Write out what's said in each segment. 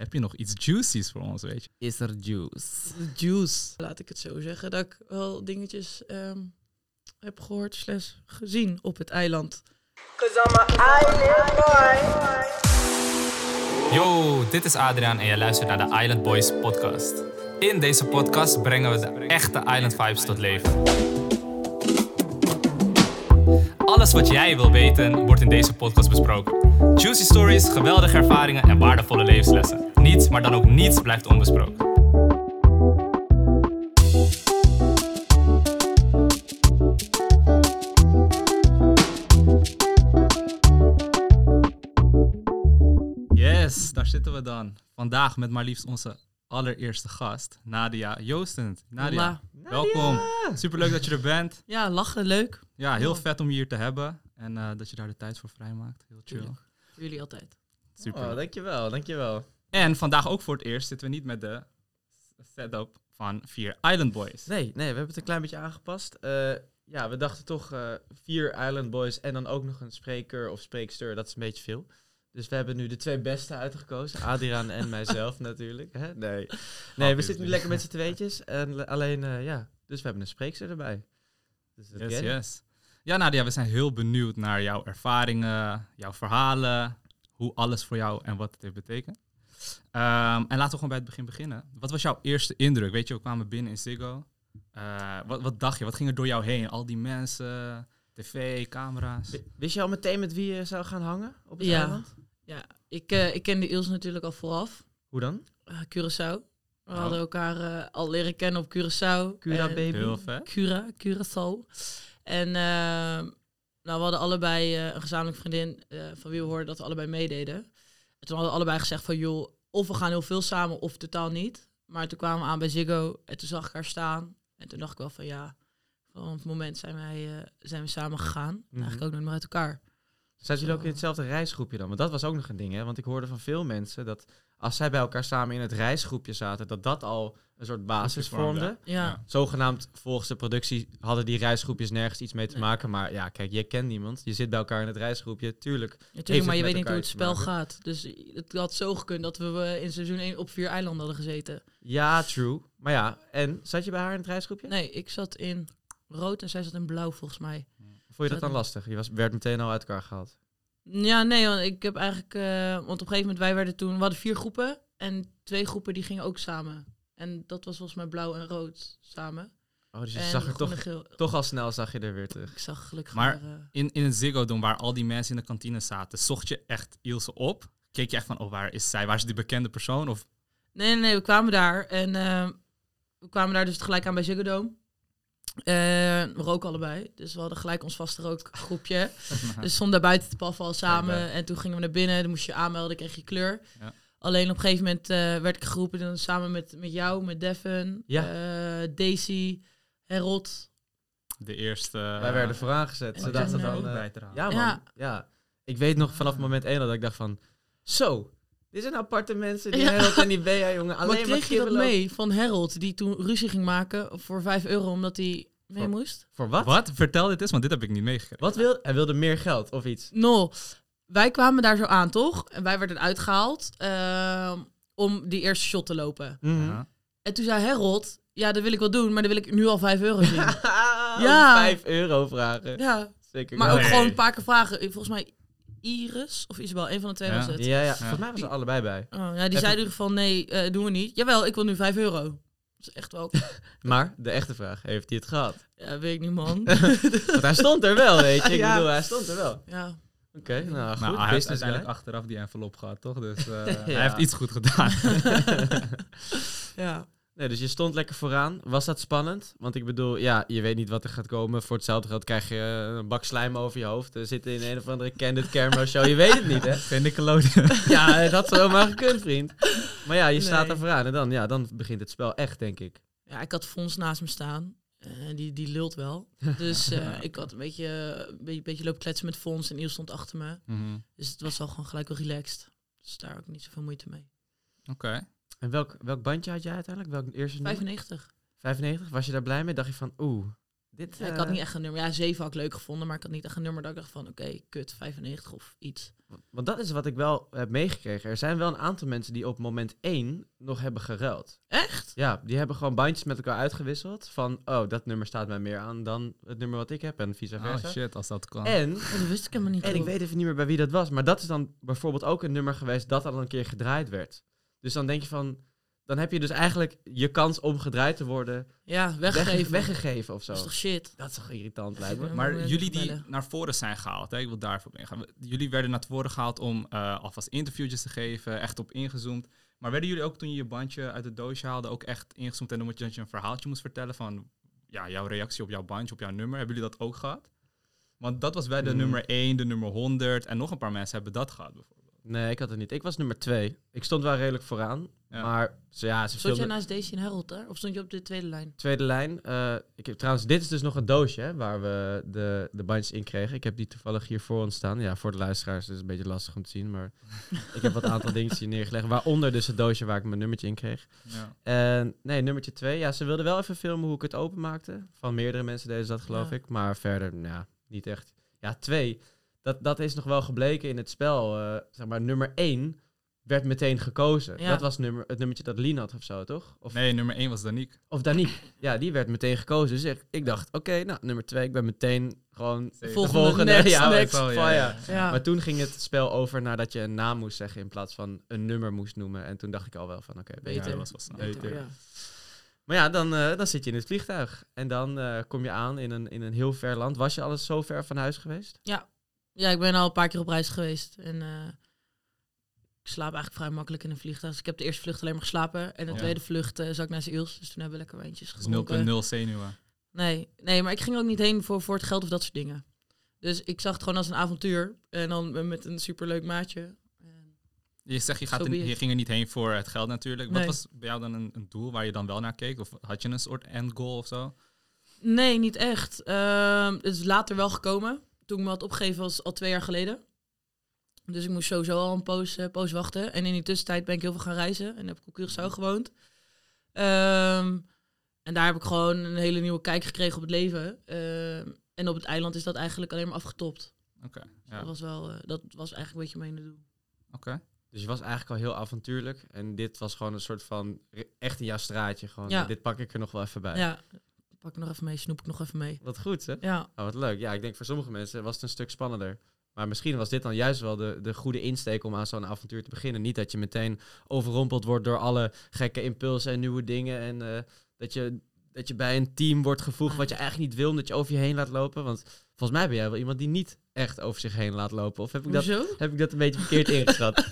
heb je nog iets juicies voor ons, weet je? Is er juice? Juice. Laat ik het zo zeggen, dat ik wel dingetjes ehm, heb gehoord slash gezien op het eiland. Yo, dit is Adriaan en je luistert naar de Island Boys podcast. In deze podcast brengen we de echte Island vibes tot leven. Alles wat jij wil weten wordt in deze podcast besproken. Juicy stories, geweldige ervaringen en waardevolle levenslessen. Niets, maar dan ook niets blijft onbesproken. Yes, daar zitten we dan. Vandaag met maar liefst onze allereerste gast, Nadia Joostend. Nadia, Hola. welkom. Superleuk dat je er bent. Ja, lachen, leuk. Ja, heel Ja. vet om je hier te hebben. En eh, dat je daar de tijd voor vrijmaakt. Heel chill. Tuurlijk. Jullie altijd. Super. Oh, dankjewel, dankjewel. En vandaag ook voor het eerst zitten we niet met de setup van vier Island Boys. Nee, nee, we hebben het een klein beetje aangepast. Eh, ja, we dachten toch eh, vier Island Boys en dan ook nog een spreker of spreekster. Dat is een beetje veel. Dus we hebben nu de twee beste uitgekozen. Adriaan en mijzelf natuurlijk. Hè? Nee, nee we zitten nu lekker met z'n tweetjes. En le- alleen, eh, ja, dus we hebben een spreekster erbij. Dus Yes, yes. Ja, Nadia, we zijn heel benieuwd naar jouw ervaringen, jouw verhalen, hoe alles voor jou en wat het heeft betekend. Ehm, en laten we gewoon bij het begin beginnen. Wat was jouw eerste indruk? Weet je, we kwamen binnen in Ziggo. Eh, wat, wat dacht je? Wat ging er door jou heen? Al die mensen, tv, camera's. Wist je al meteen met wie je zou gaan hangen op het Ja. eiland? Ja, ik, eh, ik kende Ilse natuurlijk al vooraf. Hoe dan? Eh, Curaçao. We Oh. hadden elkaar eh, al leren kennen op Curaçao. Cura En- baby. Heel vet. Cura, Curaçao. En nou, we hadden allebei eh, een gezamenlijke vriendin eh, van wie we hoorden dat we allebei meededen. En toen hadden we allebei gezegd van joh, of we gaan heel veel samen of totaal niet. Maar toen kwamen we aan bij Ziggo en toen zag ik haar staan. En toen dacht ik wel van ja, van het moment zijn, wij, eh, zijn we samen gegaan. Mhm. Eigenlijk ook nooit meer uit elkaar. Zaten jullie ook in hetzelfde reisgroepje dan? Want dat was ook nog een ding, hè? Want ik hoorde van veel mensen dat als zij bij elkaar samen in het reisgroepje zaten, dat dat al een soort basis vormde. Ja, Ja. Zogenaamd volgens de productie hadden die reisgroepjes nergens iets mee te Nee. maken. Maar ja, kijk, je kent niemand. Je zit bij elkaar in het reisgroepje, tuurlijk. natuurlijk, het maar je weet niet hoe het spel gaat. Dus het had zo gekund dat we in seizoen 1 op vier eilanden hadden gezeten. Ja, true. Maar ja, en zat je bij haar in het reisgroepje? Nee, ik zat in rood en zij zat in blauw volgens mij. Vond je dat dan lastig? Je was, werd meteen al uit elkaar gehaald. Ja, nee, want ik heb eigenlijk... eh, want op een gegeven moment, wij werden toen... We hadden vier groepen en twee groepen die gingen ook samen. En dat was volgens mij blauw en rood samen. Oh, dus je en zag er toch, geel. toch al snel zag je er weer terug. Ik zag gelukkig Maar- maar, eh, In, in het Ziggo Dome, waar al die mensen in de kantine zaten, zocht je echt Ilse op? Keek je echt van, oh, waar is zij? Waar is die bekende persoon? Of Nee, nee, nee, we kwamen daar. En eh, we kwamen daar dus tegelijk aan bij Ziggo Dome. Eh, we roken allebei. Dus we hadden gelijk ons vaste rookgroepje. Dus stonden daar buiten te paffen al samen. En toen gingen we naar binnen. Dan moest je aanmelden, kreeg je kleur. Ja. Alleen op een gegeven moment eh, werd ik geroepen dan samen met, met jou, met Devin, Ja. eh, Daisy, Harold. de eerste... Wij werden vooraan gezet. en Ze dachten van... ook bij te halen. Ja, man. Ja. Ja. Ik weet nog vanaf moment één dat ik dacht van... Zo, dit zijn aparte mensen. Die Ja. Harold en die Bea, jongen. Alleen maar kreeg je dat mee van Harold, die toen ruzie ging maken voor 5 euro omdat hij mee Voor- moest? Voor wat? Wat? Vertel dit eens, want dit heb ik niet meegekregen. Wat wil... Hij wilde meer geld of iets. No, wij kwamen daar zo aan, toch? En wij werden uitgehaald ehm, om die eerste shot te lopen. Ja. En toen zei Harold, ja, dat wil ik wel doen, maar dan wil ik nu al 5 euro zien. ja. Ja. Vijf euro vragen. ja, Zeker. maar wel. ook Nee. gewoon een paar keer vragen. Volgens mij Iris of Isabel, een van de twee Ja. was het. Ja, ja. Volgens mij was er allebei bij. Oh, ja, die Even- zei in ieder geval, nee, eh, doen we niet. Jawel, ik wil nu 5 euro. Dat is echt wel... Maar de echte vraag, heeft hij het gehad? Ja, weet ik niet, man. Want hij stond er wel, weet je. Ik Ja. bedoel, hij stond er wel. ja. Oké, nou goed. Nou, hij heeft business uiteindelijk achteraf die envelop gehad, toch? Dus eh, Ja. hij heeft iets goed gedaan. ja. Nee, dus je stond lekker vooraan. Was dat spannend? Want ik bedoel, ja, je weet niet wat er gaat komen. Voor hetzelfde geld krijg je eh, een bak slijm over je hoofd. We zitten in een of andere Candid Camera show. Je weet het niet, hè? Geen Nickelodeon. Ja, het had zomaar gekund, vriend. Maar ja, je staat daar vooraan. En dan, ja, dan begint het spel echt, denk ik. ja, ik had Fons naast me staan. Eh, die, die lult wel. Dus eh, ik had een beetje, een beetje, beetje lopen kletsen met Fons en Niels stond achter me. Mhm. Dus het was al gewoon gelijk wel relaxed. Dus daar ook niet zoveel moeite mee. Oké. En welk, welk bandje had jij uiteindelijk? Welk eerste nummer? 95. 95? Was je daar blij mee? Dacht je van, oeh, Dit, Ja, ik eh, had niet echt een nummer. Ja, 7 had ik leuk gevonden, maar ik had niet echt een nummer dat ik dacht van, oké, kut, 95 of iets. Want dat is wat ik wel heb meegekregen. Er zijn wel een aantal mensen die op moment 1 nog hebben geruild. Echt? Ja, die hebben gewoon bandjes met elkaar uitgewisseld. Van, oh, dat nummer staat mij meer aan dan het nummer wat ik heb en vice Oh versa. shit, als dat kan. en, Oh, dat wist ik helemaal niet. en ik weet even niet meer bij wie dat was, maar dat is dan bijvoorbeeld ook een nummer geweest dat al een keer gedraaid werd. Dus dan denk je van, dan heb je dus eigenlijk je kans om gedraaid te worden Ja, weggegeven, weggegeven. of zo. Dat is toch shit? Dat is toch irritant, lijkt me. Maar jullie die naar voren zijn gehaald, hè, ik wil daarvoor ingaan. Jullie werden naar voren gehaald om eh, alvast interviewtjes te geven, echt op ingezoomd. Maar werden jullie ook toen je je bandje uit het doosje haalde ook echt ingezoomd en dan moet je dat je een verhaaltje moest vertellen van ja, jouw reactie op jouw bandje, op jouw nummer? Hebben jullie dat ook gehad? Want dat was bij de Hmm. nummer 1, de nummer 100 en nog een paar mensen hebben dat gehad bijvoorbeeld. Nee, ik had het niet. Ik was nummer 2. Ik stond wel redelijk vooraan. Ja. Maar ze, ja, ze Stond jij naast Daisy en Harold daar? Of stond je op de tweede lijn? Tweede lijn. eh, ik heb, trouwens, dit is dus nog een doosje hè, waar we de, de bandjes in kregen. Ik heb die toevallig hier voor ons staan. Ja, voor de luisteraars is het een beetje lastig om te zien. Maar ik heb wat aantal dingetjes hier neergelegd. Waaronder dus het doosje waar ik mijn nummertje in kreeg. Ja. En nee, nummertje twee. Ja, ze wilden wel even filmen hoe ik het openmaakte. Van meerdere mensen deden ze dat, geloof Ja. ik. Maar verder, ja, niet echt. Ja, twee. Dat, dat is nog wel gebleken in het spel. eh, zeg maar, nummer één werd meteen gekozen. Ja. Dat was nummer, het nummertje dat Lien had of zo, toch? Of, Nee, nummer 1 was Danique. of Danique. ja, die werd meteen gekozen. Dus ik, ik dacht, oké, nou, nummer twee. Ik ben meteen gewoon Zeker. Volgende, de volgende. next, ja, next. van, ja. Maar toen ging het spel over naar dat je een naam moest zeggen in plaats van een nummer moest noemen. En toen dacht ik al wel van, oké, Ja, Beter. dat was wel snel. Beter. Ja. Maar ja, dan, eh, dan zit je in het vliegtuig. En dan eh, kom je aan in een, in een heel ver land. Was je alles zo ver van huis geweest? Ja, ik ben al een paar keer op reis geweest. En eh, ik slaap eigenlijk vrij makkelijk in een vliegtuig. Dus ik heb de eerste vlucht alleen maar geslapen. En de Ja. tweede vlucht zat ik naar Iels. Dus toen hebben we lekker wijntjes Dus gedronken. 0,0 zenuwen. Nee, nee, maar ik ging ook niet heen voor, voor het geld of dat soort dingen. Dus ik zag het gewoon als een avontuur. En dan met een superleuk maatje. Je zegt, je, gaat je ging er niet heen voor het geld natuurlijk. Wat Nee. was bij jou dan een, een doel waar je dan wel naar keek? Of had je een soort end goal of zo? Nee, niet echt. Ehm, het is later wel gekomen. Toen ik me had opgegeven was al twee jaar geleden. Dus ik moest sowieso al een poos, eh, poos wachten. En in die tussentijd ben ik heel veel gaan reizen. En heb ik op Curaçao gewoond. Ehm, en daar heb ik gewoon een hele nieuwe kijk gekregen op het leven. Ehm, en op het eiland is dat eigenlijk alleen maar afgetopt. Oké, Dus ja. dat, was wel, eh, dat was eigenlijk een beetje mijn ene doel. Oké. Dus je was eigenlijk al heel avontuurlijk. En dit was gewoon een soort van echt in jouw straatje. Gewoon, Ja. dit pak ik er nog wel even bij. Ja, pak ik nog even mee, snoep ik nog even mee. Wat goed, hè? Ja, Oh, wat leuk. Ja, ik denk voor sommige mensen was het een stuk spannender. Maar misschien was dit dan juist wel de, de goede insteek om aan zo'n avontuur te beginnen. Niet dat je meteen overrompeld wordt door alle gekke impulsen en nieuwe dingen. En eh, dat, je, dat je bij een team wordt gevoegd wat je eigenlijk niet wil, omdat je over je heen laat lopen. Want volgens mij ben jij wel iemand die niet echt over zich heen laat lopen. Of heb ik dat, heb ik dat een beetje verkeerd ingeschat?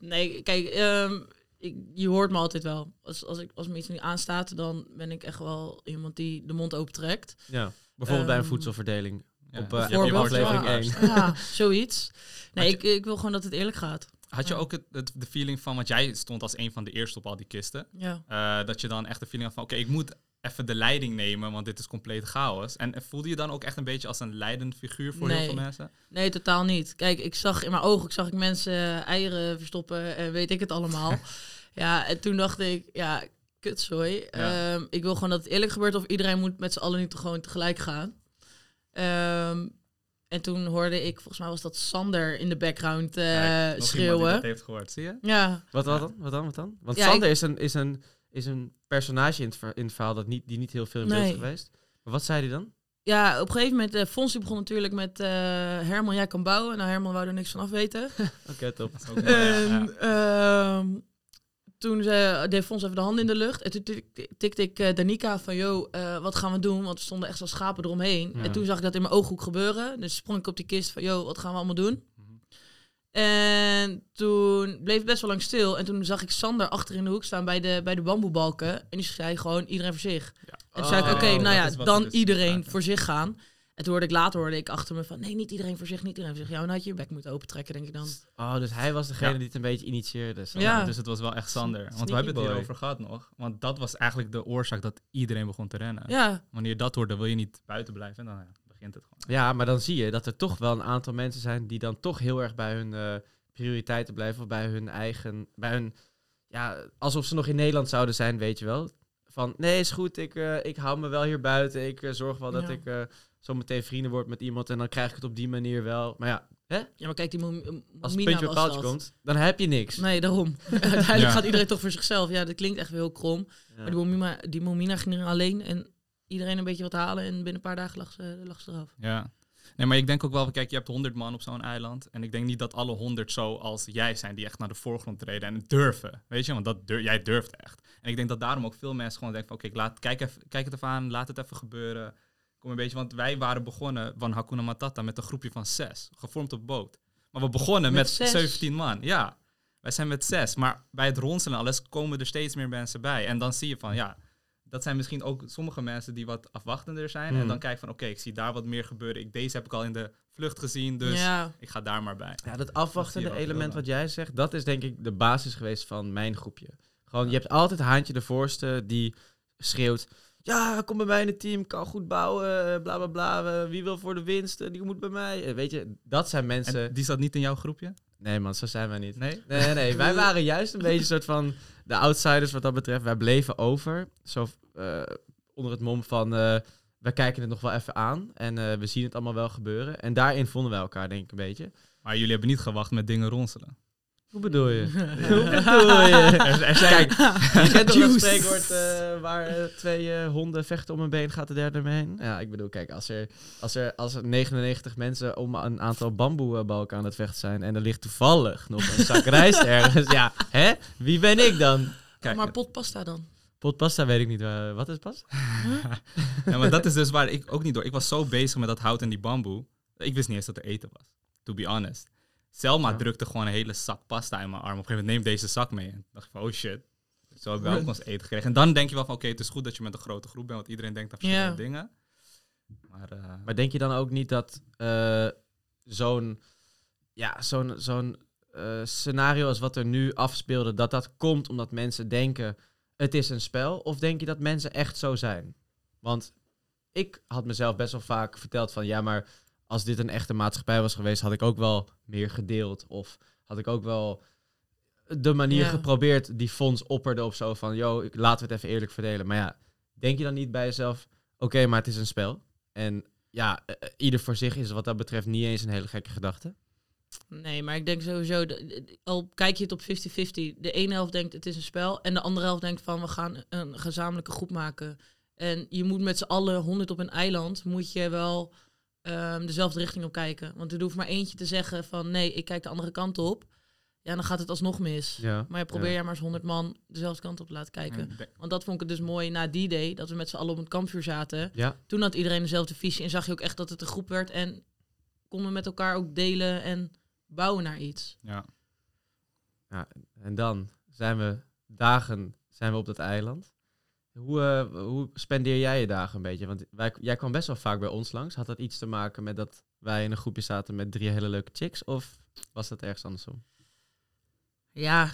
Nee, kijk, ehm, ik, je hoort me altijd wel. Als, als, ik, als me iets niet aanstaat, dan ben ik echt wel iemand die de mond open trekt. ja. Bijvoorbeeld bij een Ehm, voedselverdeling. Ja, Op, eh, je aflevering klaar. één. Ja, zoiets. Nee, ik, ik wil gewoon dat het eerlijk gaat. Had je Ja. ook het, het, de feeling van, want jij stond als een van de eerste op al die kisten, Ja. eh, dat je dan echt de feeling had van, oké, ik moet even de leiding nemen, want dit is compleet chaos. En voelde je dan ook echt een beetje als een leidend figuur voor heel veel mensen? Nee, totaal niet. Kijk, ik zag in mijn ogen, ik zag ik mensen eh, eieren verstoppen en weet ik het allemaal. ja, en toen dacht ik, ja, kutzooi. Ja. Ehm, ik wil gewoon dat het eerlijk gebeurt of iedereen moet met z'n allen niet gewoon tegelijk gaan. Ehm, en toen hoorde ik, volgens mij was dat Sander in de background eh, Kijk, nog iemand die schreeuwen. dat heeft gehoord, zie je? Ja, Wat, wat dan? Wat dan? Wat dan? Want Ja, Sander is, een, is, een, is een personage in het, ver- in het verhaal dat niet, die niet heel veel in beeld Nee. is geweest. Maar wat zei hij dan? ja, op een gegeven moment, uh, Fons die begon natuurlijk met eh, Herman, jij kan bouwen. Nou, Herman wou er niks van af weten. Oké, top. Ja, ja. En ehm, toen zei, deed Fons even de handen in de lucht. En toen tik- tikte ik eh, Danica van, yo, eh, wat gaan we doen? Want we stonden echt als schapen eromheen. Ja. En toen zag ik dat in mijn ooghoek gebeuren. Dus sprong ik op die kist van, yo, wat gaan we allemaal doen? En toen bleef het best wel lang stil. En toen zag ik Sander achter in de hoek staan bij de, bij de bamboebalken. En die zei gewoon, iedereen voor zich. Ja. En toen zei ik, Oh, oké, nou ja, dan dus iedereen voor zich gaan. En toen hoorde ik later hoorde ik achter me van, nee, niet iedereen voor zich, niet iedereen voor zich. Ja, dan had je je bek moeten opentrekken, denk ik dan. Oh, dus hij was degene Ja. die het een beetje initieerde. Zo. Ja. Dus het was wel echt Sander. Want we hebben het boy. hierover gehad nog. Want dat was eigenlijk de oorzaak dat iedereen begon te rennen. Ja, Wanneer je dat hoort, dan wil je niet buiten blijven. En dan ja, begint het gewoon. Ja, maar dan zie je dat er toch wel een aantal mensen zijn die dan toch heel erg bij hun eh, prioriteiten blijven. Of bij hun eigen, bij hun, ja, alsof ze nog in Nederland zouden zijn, weet je wel. van nee, is goed, ik, eh, ik hou me wel hier buiten. Ik eh, zorg wel dat Ja. ik eh, zo meteen vrienden word met iemand en dan krijg ik het op die manier wel. Maar ja, hè? Ja, maar kijk, die als het Mina puntje op paaltje komt, dan heb je niks. Nee, daarom. Uiteindelijk Ja. gaat iedereen toch voor zichzelf. Ja, dat klinkt echt wel heel krom. Ja. Maar die Momina, die Momina ging er alleen en iedereen een beetje wat halen. En binnen een paar dagen lag ze, lag ze eraf. Ja. Nee, maar ik denk ook wel, kijk, je hebt 100 man op zo'n eiland. En ik denk niet dat alle 100 zo als jij zijn die echt naar de voorgrond treden en durven. Weet je, want dat jij durft echt. En ik denk dat daarom ook veel mensen gewoon denken van, oké, laat kijk, even, kijk het even aan, laat het even gebeuren. Kom een beetje, want wij waren begonnen van Hakuna Matata met een groepje van zes, gevormd op boot. Maar we begonnen Met met, zes? 17 man, ja. Wij zijn met zes, maar bij het ronselen en alles komen er steeds meer mensen bij. En dan zie je van, ja, dat zijn misschien ook sommige mensen die wat afwachtender zijn. En Hmm. dan kijk je van, oké, ik zie daar wat meer gebeuren. Ik, deze heb ik al in de vlucht gezien, dus ja, ik ga daar maar bij. Ja, dat afwachtende element wat jij zegt, dat is denk ik de basis geweest van mijn groepje. Gewoon, je hebt altijd Haantje de voorste die schreeuwt... Ja, kom bij mij in het team, kan goed bouwen, bla bla bla. Wie wil voor de winst, die moet bij mij. Eh, Weet je, dat zijn mensen... En die zat niet in jouw groepje? Nee man, zo zijn wij niet. Nee? Nee, nee, nee. wij waren juist een beetje een soort van de outsiders wat dat betreft. Wij bleven over. Zo eh, onder het mom van, eh we kijken het nog wel even aan. En eh, we zien het allemaal wel gebeuren. En daarin vonden wij elkaar denk ik een beetje. Maar jullie hebben niet gewacht met dingen ronselen. Hoe bedoel je? Hoe bedoel je? Er, er zijn, Kijk, je kent toch dat spreekwoord eh, waar eh, twee eh, honden vechten om een been, gaat de derde ermee heen? Ja, ik bedoel, kijk, als er, als er, als er 99 mensen om een aantal bamboebalken aan het vechten zijn en er ligt toevallig nog een zak rijst ergens, ja, hè? Wie ben ik dan? kijk, maar potpasta dan? Pot pasta weet ik niet. wat is pasta? ja, maar dat is dus waar ik ook niet door. Ik was zo bezig met dat hout en die bamboe. Ik wist niet eens dat er eten was. To be honest. Selma Ja. drukte gewoon een hele zak pasta in mijn arm. Op een gegeven moment neem deze zak mee. En dacht ik van, oh shit. Zo hebben we ook ons eten gekregen. En dan denk je wel van, oké, het is goed dat je met een grote groep bent. Want iedereen denkt aan verschillende Ja. dingen. Maar, eh, Maar denk je dan ook niet dat eh, zo'n ja, zo'n zo'n eh, scenario als wat er nu afspeelde, dat dat komt omdat mensen denken het is een spel? Of denk je dat mensen echt zo zijn? Want ik had mezelf best wel vaak verteld van ja, maar als dit een echte maatschappij was geweest, had ik ook wel meer gedeeld. Of had ik ook wel de manier Ja. geprobeerd die fonds opperde of zo van, yo, laten we het even eerlijk verdelen. Maar ja, denk je dan niet bij jezelf, oké, maar het is een spel. En ja, eh, eh, ieder voor zich is wat dat betreft niet eens een hele gekke gedachte. Nee, maar ik denk sowieso, al kijk je het op 50-50, de ene helft denkt het is een spel en de andere helft denkt van we gaan een gezamenlijke groep maken. En je moet met z'n allen 100 op een eiland, moet je wel ehm, dezelfde richting op kijken. Want er hoeft maar eentje te zeggen van nee, ik kijk de andere kant op. Ja, dan gaat het alsnog mis. Ja. Maar je probeer Ja. jij maar eens 100 man dezelfde kant op te laten kijken. Want dat vond ik het dus mooi na die day, dat we met z'n allen op het kampvuur zaten. Ja. Toen had iedereen dezelfde visie en zag je ook echt dat het een groep werd. En konden we met elkaar ook delen en bouwen naar iets. ja. En dan zijn we dagen zijn we op dat eiland. Hoe, eh, hoe spendeer jij je dagen een beetje? Want wij, jij kwam best wel vaak bij ons langs. Had dat iets te maken met dat wij in een groepje zaten met drie hele leuke chicks? Of was dat ergens andersom? Ja,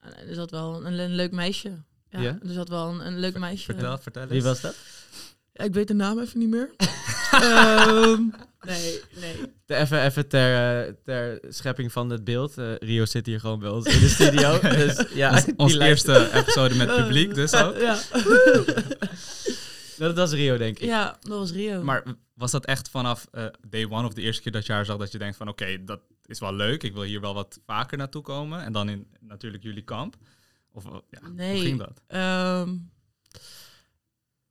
er zat wel een, een leuk meisje. Ja, Ja? er zat wel een, een leuk meisje. Vertel, vertel eens. Wie was dat? Ja, ik weet de naam even niet meer. Ehm, nee, nee. De- Even, even ter, eh, ter schepping van het beeld. Eh, Rio zit hier gewoon bij ons in de studio. dus ja, Ons, eerste episode met publiek, dus ook. Ja. dat was Rio, denk ik. ja, dat was Rio. Maar was dat echt vanaf eh, day one of de eerste keer dat je haar zag, dat je denkt van oké, dat is wel leuk, ik wil hier wel wat vaker naartoe komen. En dan in natuurlijk jullie kamp. Of eh, ja, Nee. hoe ging dat? Ehm,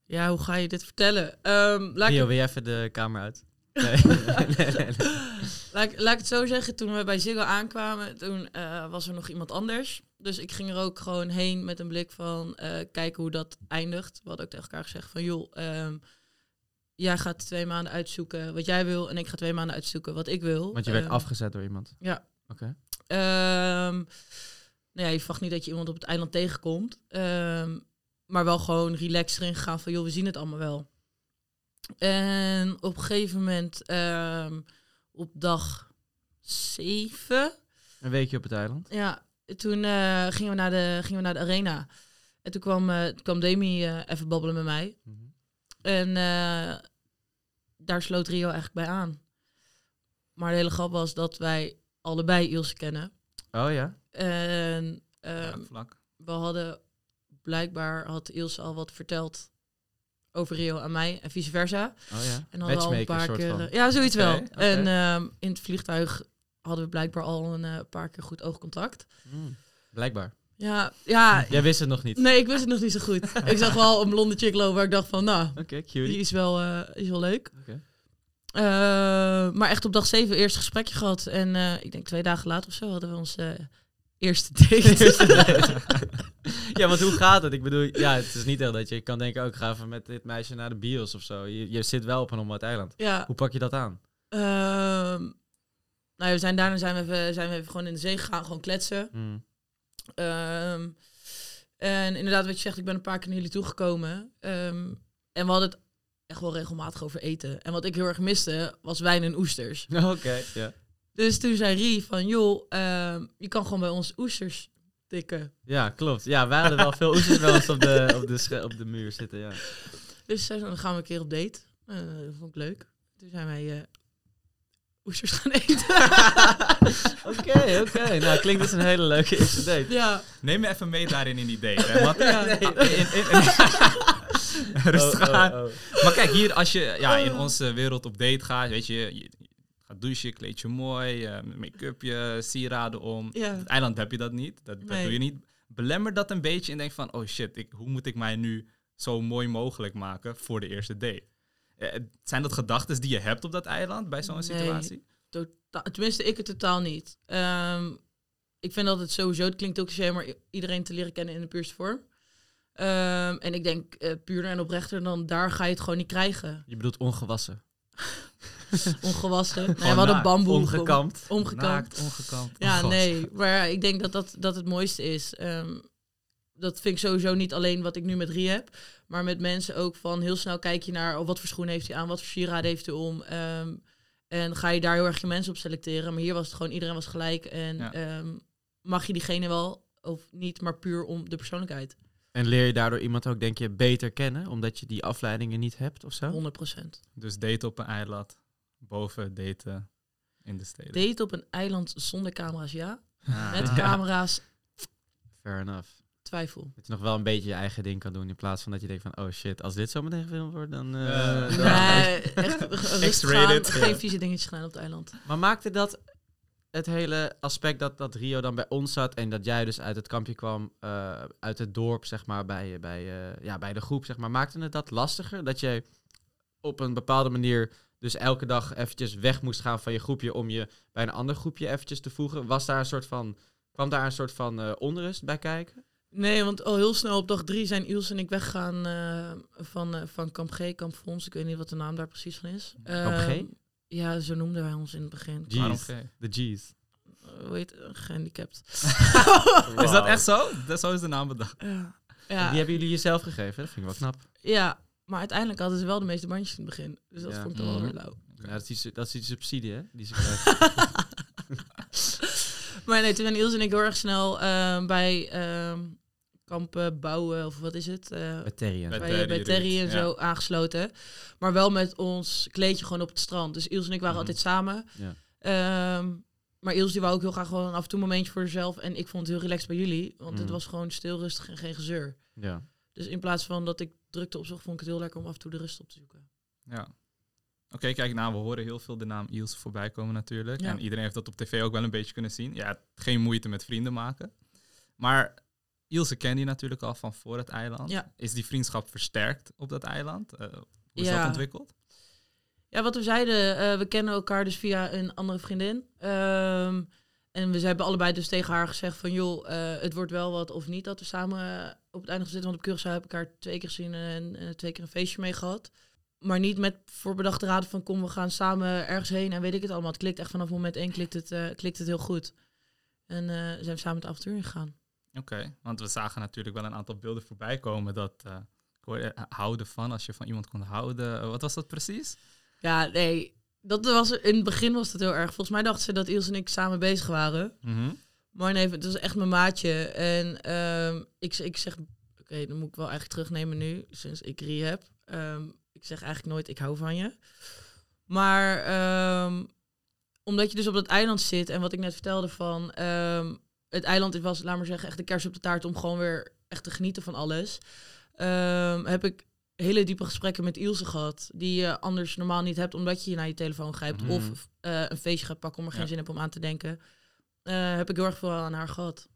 ja, hoe ga je dit vertellen? Ehm, laat, ik, Rio, wil je even de kamer uit? Nee. nee, nee, nee. laat, ik- laat ik het zo zeggen. Toen we bij Ziggo aankwamen, toen eh, was er nog iemand anders. Dus ik ging er ook gewoon heen met een blik van eh, kijken hoe dat eindigt. We hadden ook tegen elkaar gezegd van joh, ehm, jij gaat twee maanden uitzoeken wat jij wil. En ik ga twee maanden uitzoeken wat ik wil. Want je werd Ehm, afgezet door iemand. Ja. Oké. Nou ja, je verwacht niet dat je iemand op het eiland tegenkomt. Maar wel gewoon relaxed erin gegaan van, joh, we zien het allemaal wel. En op een gegeven moment, ehm, op dag zeven, Een weekje op het eiland. ja, toen eh, gingen, we naar de, gingen we naar de arena. En toen kwam, eh, toen kwam Demi eh, even babbelen met mij. En eh, daar sloot Rio eigenlijk bij aan. Maar de hele grap was dat wij allebei Ilse kennen. Oh ja? En ehm, Ja, vlak. we hadden blijkbaar had Ilse al wat verteld over Rio aan mij en vice versa. Oh ja. En we al een paar keer. van. Ja, zoiets wel. En ehm, in het vliegtuig hadden we blijkbaar al een eh, paar keer goed oogcontact. Mm, Blijkbaar. Ja, ja. Jij wist het nog niet. Nee, ik wist het nog niet zo goed. ik zag wel een blonde chick lopen waar ik dacht van, nou, Oké, die is wel, eh, is wel leuk. Eh, maar echt op dag 7 eerst gesprekje gehad. En ik denk twee dagen later of zo hadden we ons eerste date. ja, want hoe gaat het? Ik bedoel, ja, het is niet echt dat je kan denken, oh, ik ga even met dit meisje naar de bios of zo. Je, je zit wel op een onbewoond eiland. ja. Hoe pak je dat aan? ehm, nou, we zijn daarna zijn we, even, zijn we even gewoon in de zee gegaan, gewoon kletsen. Mm. Ehm, en inderdaad, wat je zegt, ik ben een paar keer naar jullie toegekomen. Ehm, en we hadden het echt wel regelmatig over eten. En wat ik heel erg miste, was wijn en oesters. Oké, ja. Dus toen zei Rie van, joh, ehm, je kan gewoon bij ons oesters tikken. Ja, klopt. Ja, wij hadden wel veel oesters bij ons op de, op de, op de muur zitten, ja. Dus zei ze, dan gaan we een keer op date. Eh, dat vond ik leuk. Toen zijn wij eh, oesters gaan eten. Oké, oké. Nou, klinkt dus een hele leuke eerste date. ja, Neem me even mee daarin in die date. Hè? Ja. in- in- in- Rustig Oh, oh, aan. oh. Maar kijk, hier als je ja, in onze wereld op date gaat, weet je, je gaat douchen, kleed je mooi, eh, make-upje, sieraden om. ja. Op het eiland heb je dat niet. Dat, dat Nee. doe je niet. Belemmer dat een beetje en denk van, oh shit, ik, hoe moet ik mij nu zo mooi mogelijk maken voor de eerste date? Eh, zijn dat gedachten die je hebt op dat eiland bij zo'n Nee. situatie? Tenminste, ik het totaal niet. Ehm, ik vind dat het sowieso, het klinkt ook maar iedereen te leren kennen in de puurste vorm. Ehm, en ik denk eh puurder en oprechter dan daar ga je het gewoon niet krijgen. Je bedoelt ongewassen. Ongewassen. nee, we hadden naakt, bamboe. Omgekamd. Naakt, ongekamd. Ja, Oh, nee. Maar ik denk dat dat, dat het mooiste is. Ehm, dat vind ik sowieso niet alleen wat ik nu met Rie heb. Maar met mensen ook van heel snel kijk je naar... Oh, wat voor schoenen heeft hij aan? Wat voor sieraden heeft hij om? Ehm, en ga je daar heel erg je mensen op selecteren. Maar hier was het gewoon, iedereen was gelijk. En Ja. ehm, mag je diegene wel of niet, maar puur om de persoonlijkheid. En leer je daardoor iemand ook, denk je, beter kennen? Omdat je die afleidingen niet hebt of zo? 100%. Dus date op een eiland, boven daten in de steden. Date op een eiland zonder camera's, ja. Ah. Met camera's, Fair enough. twijfel. Dat je nog wel een beetje je eigen ding kan doen in plaats van dat je denkt van, oh shit, als dit zo meteen gefilmd wordt, dan... eh, Eh, dan- Nee, echt rustig gaan. X-rated. Geen vieze dingetjes gedaan op het eiland. Maar maakte dat het hele aspect dat, dat Rio dan bij ons zat en dat jij dus uit het kampje kwam, eh, uit het dorp, zeg maar, bij, bij, eh, ja, bij de groep, zeg maar, maakte het dat lastiger? Dat je op een bepaalde manier dus elke dag eventjes weg moest gaan van je groepje om je bij een ander groepje eventjes te voegen? Was daar een soort van, kwam daar een soort van eh, onrust bij kijken? Nee, want al heel snel op dag drie zijn Iels en ik weggegaan eh, van, eh, van Kamp G, Kamp Fons. Ik weet niet wat de naam daar precies van is. Kamp G? Ehm, Ja, zo noemden wij ons in het begin. G's. De G's. Eh, Hoe heet het? Gehandicapt. Is dat echt zo? Dat, zo is de naam bedacht. Ja. Die hebben jullie jezelf gegeven, dat vind ik wel knap. ja, maar uiteindelijk hadden ze wel de meeste bandjes in het begin. Dus dat Ja. vond ik wel Mhm. weer lauw. Ja, dat, is die, dat is die subsidie, hè? Die ze krijgen. Maar nee, toen zijn Iels en ik heel erg snel ehm, bij ehm kampen bouwen, of wat is het? Eh, Bij Terry en Bij zo. bij, bij Terry en zo aangesloten. Maar wel met ons kleedje gewoon op het strand. Dus Iels en ik waren Mhm. altijd samen. Ja. Ehm, maar Iels die wou ook heel graag gewoon af en toe een momentje voor zichzelf. En ik vond het heel relaxed bij jullie. Want het Mhm. was gewoon stil, rustig en geen gezeur. Ja. Dus in plaats van dat ik drukte opzocht, vond ik het heel lekker om af en toe de rust op te zoeken. Ja. Oké, kijk, nou, we horen heel veel de naam Ilse voorbij komen natuurlijk. Ja. En iedereen heeft dat op tv ook wel een beetje kunnen zien. Ja, geen moeite met vrienden maken. Maar Ilse kende je natuurlijk al van voor het eiland. Ja. Is die vriendschap versterkt op dat eiland? Eh, hoe is Ja. dat ontwikkeld? Ja, wat we zeiden, eh, we kennen elkaar dus via een andere vriendin. Ehm, en we hebben allebei dus tegen haar gezegd van... joh, eh, het wordt wel wat of niet dat we samen op het einde gaan zitten. Want op Curaçao heb ik haar twee keer gezien en eh, twee keer een feestje mee gehad. Maar niet met voorbedachte raden van kom, we gaan samen ergens heen en weet ik het allemaal. Het klikt echt vanaf moment één, klikt het, eh, klikt het heel goed. En eh, zijn we samen het avontuur ingegaan. Oké, want we zagen natuurlijk wel een aantal beelden voorbij komen dat... houden van, als je van iemand kon houden. Wat was dat precies? Ja, nee, dat was, in het begin was dat heel erg. Volgens mij dachten ze dat Iels en ik samen bezig waren. Mhm. Nee, het was echt mijn maatje. En ehm, ik, ik zeg, oké, dan moet ik wel eigenlijk terugnemen nu, sinds ik Rie heb. Ehm, ik zeg eigenlijk nooit, ik hou van je. Maar ehm, omdat je dus op dat eiland zit en wat ik net vertelde van... het eiland was, laat maar zeggen, echt de kers op de taart om gewoon weer echt te genieten van alles. Heb ik hele diepe gesprekken met Ilse gehad. Die je anders normaal niet hebt, omdat je naar je telefoon grijpt. Mhm. Of eh, een feestje gaat pakken om er geen Ja. zin hebt om aan te denken. Eh, heb ik heel erg veel aan haar gehad.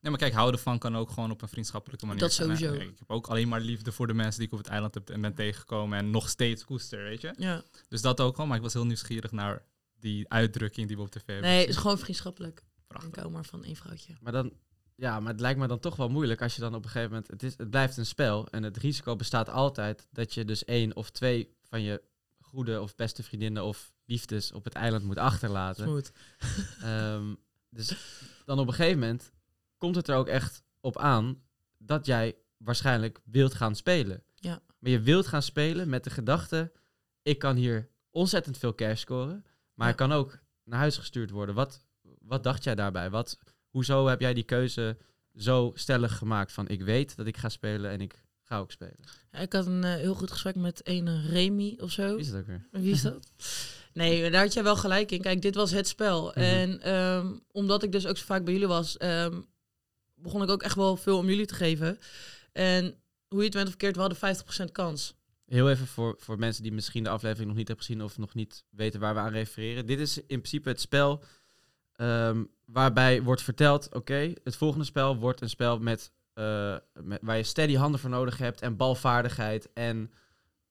Ja, maar kijk, houden van kan ook gewoon op een vriendschappelijke manier Dat zijn, hè. sowieso. Ik heb ook alleen maar liefde voor de mensen die ik op het eiland heb en ben tegengekomen en nog steeds koester, weet je. Ja. Dus dat ook wel, maar ik was heel nieuwsgierig naar die uitdrukking die we op tv hebben Nee, het is gewoon vriendschappelijk. Prachtig. Ik hou maar van één vrouwtje. Maar dan, ja, maar het lijkt me dan toch wel moeilijk als je dan op een gegeven moment, het, is, het blijft een spel en het risico bestaat altijd dat je dus één of twee van je goede of beste vriendinnen of liefdes op het eiland moet achterlaten. Smooth. Ehm, dus dan op een gegeven moment komt het er ook echt op aan dat jij waarschijnlijk wilt gaan spelen. Ja. Maar je wilt gaan spelen met de gedachte, ik kan hier ontzettend veel cash scoren, maar Ja. ik kan ook naar huis gestuurd worden. Wat, wat dacht jij daarbij? Wat, hoezo heb jij die keuze zo stellig gemaakt van ik weet dat ik ga spelen en ik ga ook spelen? Ja, ik had een eh, heel goed gesprek met een Remy of zo. Wie is het ook weer? Wie is dat? Nee, daar had jij wel gelijk in. Kijk, dit was het spel. Mhm. En ehm, omdat ik dus ook zo vaak bij jullie was, ehm, begon ik ook echt wel veel om jullie te geven. En hoe je het bent of verkeerd, we hadden 50% kans. Heel even voor, voor mensen die misschien de aflevering nog niet hebben gezien of nog niet weten waar we aan refereren. Dit is in principe het spel ehm, waarbij wordt verteld, oké, het volgende spel wordt een spel met, eh, met, waar je steady handen voor nodig hebt en balvaardigheid. En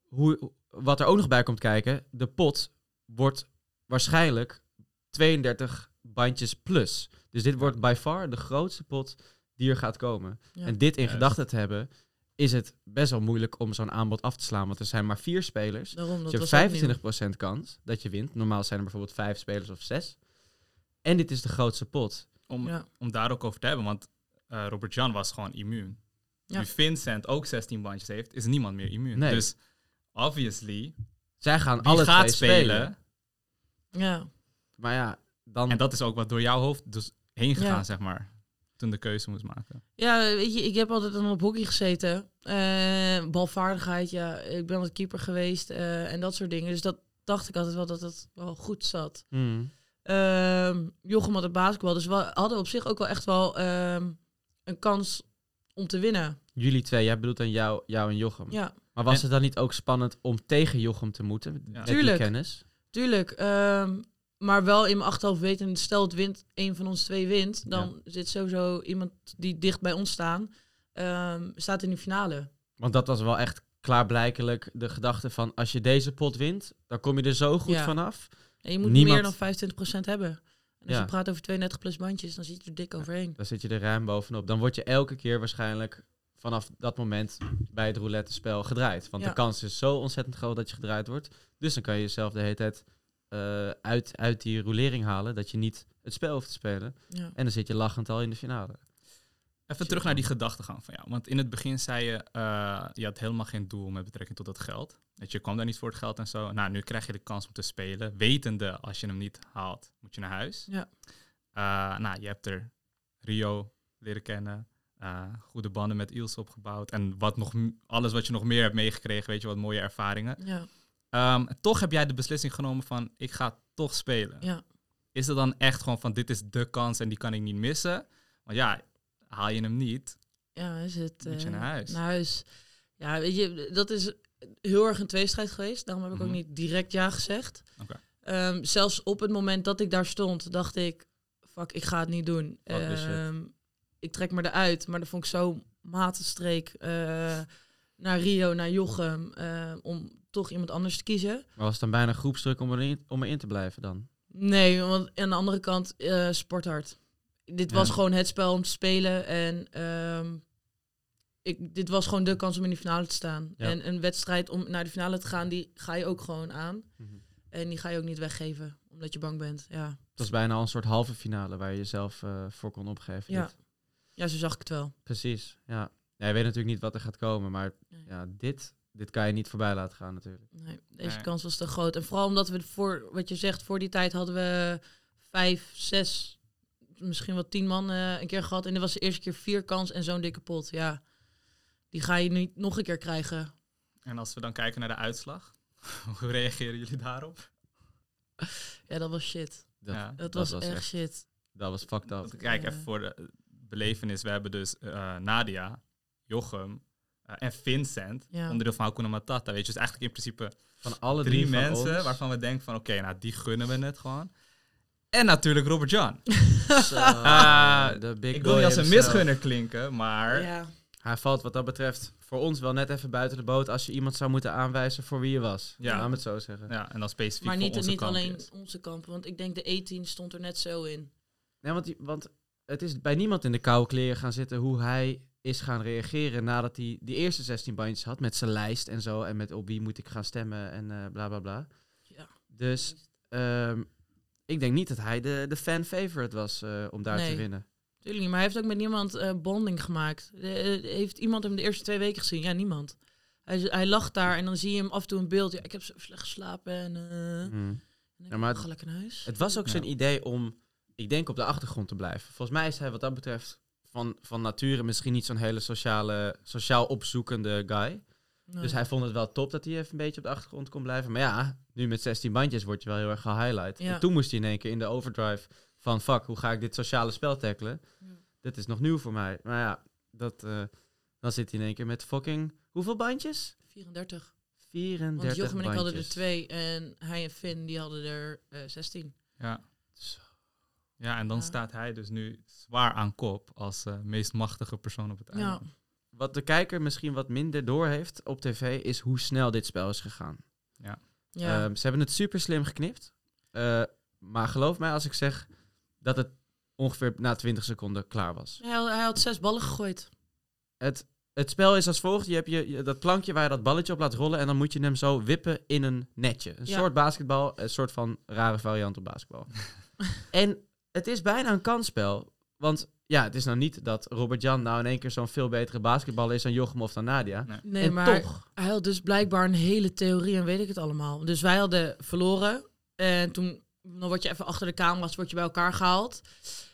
hoe, wat er ook nog bij komt kijken, de pot wordt waarschijnlijk 32 bandjes plus. Dus dit wordt by far de grootste pot die er gaat komen. Ja. En dit in gedachten te hebben, is het best wel moeilijk om zo'n aanbod af te slaan. Want er zijn maar vier spelers. Daarom, dat Dus je hebt 25% kans dat je wint. Normaal zijn er bijvoorbeeld vijf spelers of zes. En dit is de grootste pot. Om, Ja. om daar ook over te hebben, want eh, Robert Jan was gewoon immuun. Ja. Nu Vincent ook 16 bandjes heeft, is niemand meer immuun. Nee. Dus obviously, Zij gaan wie alle gaat twee spelen? spelen. Ja, Maar ja, dan... En dat is ook wat door jouw hoofd dus heen gegaan, Ja. zeg maar. Toen de keuze moest maken. ja weet je, ik heb altijd dan op hockey gezeten. Eh, balvaardigheid, ja. Ik ben altijd keeper geweest eh, en dat soort dingen. Dus dat dacht ik altijd wel dat het wel goed zat. Hmm. Ehm Jochem had het basketbal, dus we hadden op zich ook wel echt wel ehm, een kans om te winnen. Jullie twee, jij bedoelt dan jou, jou en Jochem. Ja, Maar was En- het dan niet ook spannend om tegen Jochem te moeten? Ja. Tuurlijk. kennis? tuurlijk. Ehm, maar wel in mijn achterhoofd weten, stel het wint, een van ons twee wint, dan zit sowieso iemand die dicht bij ons staan, ehm, staat in de finale. Want dat was wel echt klaarblijkelijk de gedachte van... als je deze pot wint, dan kom je er zo goed Ja. vanaf. En je moet Niemand- meer dan 25% hebben. En als Ja. je praat over 32 plus bandjes, dan zit je er dik overheen. Dan zit je er ruim bovenop. Dan word je elke keer waarschijnlijk vanaf dat moment bij het roulette spel gedraaid. Want Ja. de kans is zo ontzettend groot dat je gedraaid wordt. Dus dan kan je jezelf de hele tijd eh, uit, uit die roulering halen. Dat je niet het spel hoeft te spelen. Ja. En dan zit je lachend al in de finale. Even terug naar die gedachtegang van jou. Want in het begin zei je, eh, je had helemaal geen doel met betrekking tot dat geld. Dat je kwam daar niet voor het geld en zo. Nou, nu krijg je de kans om te spelen. Wetende, als je hem niet haalt, moet je naar huis. Ja. Eh, nou, je hebt er Rio leren kennen. Eh, goede banden met Iels opgebouwd. En wat nog, alles wat je nog meer hebt meegekregen, weet je, wat mooie ervaringen. Ja. Ehm, toch heb jij de beslissing genomen van, ik ga toch spelen. Ja. Is het dan echt gewoon van, dit is de kans en die kan ik niet missen? Want ja, haal je hem niet, Ja, is het. Moet je eh, naar huis. Naar huis. Ja, weet je, dat is heel erg een tweestrijd geweest. Daarom heb ik Mhm. ook niet direct ja gezegd. Oké. Ehm, zelfs op het moment dat ik daar stond, dacht ik, fuck, ik ga het niet doen. Ehm, ik trek me eruit, maar dat vond ik zo matenstreek eh, naar Rio, naar Jochem, eh, om toch iemand anders te kiezen. Maar was het dan bijna groepsdruk om erin, om erin te blijven dan? Nee, want aan de andere kant, eh sporthard. Dit was gewoon het spel om te spelen. En ehm, ik, dit was gewoon de kans om in de finale te staan. Ja. En een wedstrijd om naar de finale te gaan, die ga je ook gewoon aan. En die ga je ook niet weggeven, omdat je bang bent. Ja, Het was bijna al een soort halve finale waar je jezelf voor kon opgeven. ja. Dit- ja zo zag ik het wel. Precies, ja. ja. Je weet natuurlijk niet wat er gaat komen, maar Nee. ja, dit, dit kan je niet voorbij laten gaan natuurlijk. Nee, deze Nee. kans was te groot. En vooral omdat we voor, wat je zegt, voor die tijd hadden we vijf, zes, misschien wel tien man eh, een keer gehad. En dit was de eerste keer vier kans en zo'n dikke pot. Ja, die ga je niet nog een keer krijgen. En als we dan kijken naar de uitslag, hoe reageren jullie daarop? Ja, dat was shit. Dat, Ja, Dat, was, echt shit. Dat was fucked up. Kijk, even voor de, belevenis. We hebben dus eh, Nadia, Jochem eh, en Vincent, Ja. onderdeel van Hakuna Matata. Weet je, dus eigenlijk in principe Van alle drie, drie, van mensen ons. waarvan we denken van, oké, nou die gunnen we het gewoon. En natuurlijk Robert John. Big Ik wil niet als een misgunner klinken, maar Ja. Hij valt wat dat betreft voor ons wel net even buiten de boot als je iemand zou moeten aanwijzen voor wie je was. Ja. Laat me het zo zeggen. ja, en dan specifiek Maar voor niet, onze niet alleen onze kampen, want ik denk de E10 stond er net zo in. Nee, want, die- want het is bij niemand in de koude kleren gaan zitten hoe hij is gaan reageren nadat hij die eerste 16 bandjes had met zijn lijst en zo en met op wie moet ik gaan stemmen en eh bla bla bla. Ja. Dus ehm, ik denk niet dat hij de, de fan favorite was eh, om daar Nee. te winnen. Tuurlijk niet, maar hij heeft ook met niemand eh, bonding gemaakt. Heeft iemand hem de eerste twee weken gezien? Ja, niemand. Hij, hij lag daar en dan zie je hem af en toe een beeld. Ja, ik heb zo slecht geslapen en... en ik Ja, maar ga lekker naar huis. Het was ook Ja. zijn idee om, ik denk, op de achtergrond te blijven. Volgens mij is hij wat dat betreft van, van nature misschien niet zo'n hele sociale, sociaal opzoekende guy. Nee. Dus hij vond het wel top dat hij even een beetje op de achtergrond kon blijven. Maar ja, nu met 16 bandjes word je wel heel erg gehighlight. Ja. En toen moest hij in één keer in de overdrive van... fuck, hoe ga ik dit sociale spel tackelen? Ja. Dit is nog nieuw voor mij. Maar ja, dat, eh, dan zit hij in één keer met fucking... Hoeveel bandjes? 34. 34 Want Jochem en ik hadden er twee en hij en Finn die hadden er eh 16. Ja. Ja, en dan Ja. staat hij dus nu zwaar aan kop als eh, meest machtige persoon op het Ja. eiland. Wat de kijker misschien wat minder door heeft op tv... is hoe snel dit spel is gegaan. ja. Ehm, ze hebben het super slim geknipt. Eh, maar geloof mij als ik zeg dat het ongeveer na 20 seconden klaar was. hij, had, hij had zes ballen gegooid. Het, het spel is als volgt. Je hebt je, je- dat plankje waar je dat balletje op laat rollen. En dan moet je hem zo wippen in een netje. Een Ja. soort basketbal. Een soort van rare variant op basketbal. en het is bijna een kansspel. Want ja, het is nou niet dat Robert Jan nou in één keer zo'n veel betere basketballer is dan Jochem of dan Nadia. Nee. Nee, en maar toch. hij had dus blijkbaar een hele theorie en weet ik het allemaal. Dus wij hadden verloren. En toen dan word je even achter de camera's word je bij elkaar gehaald.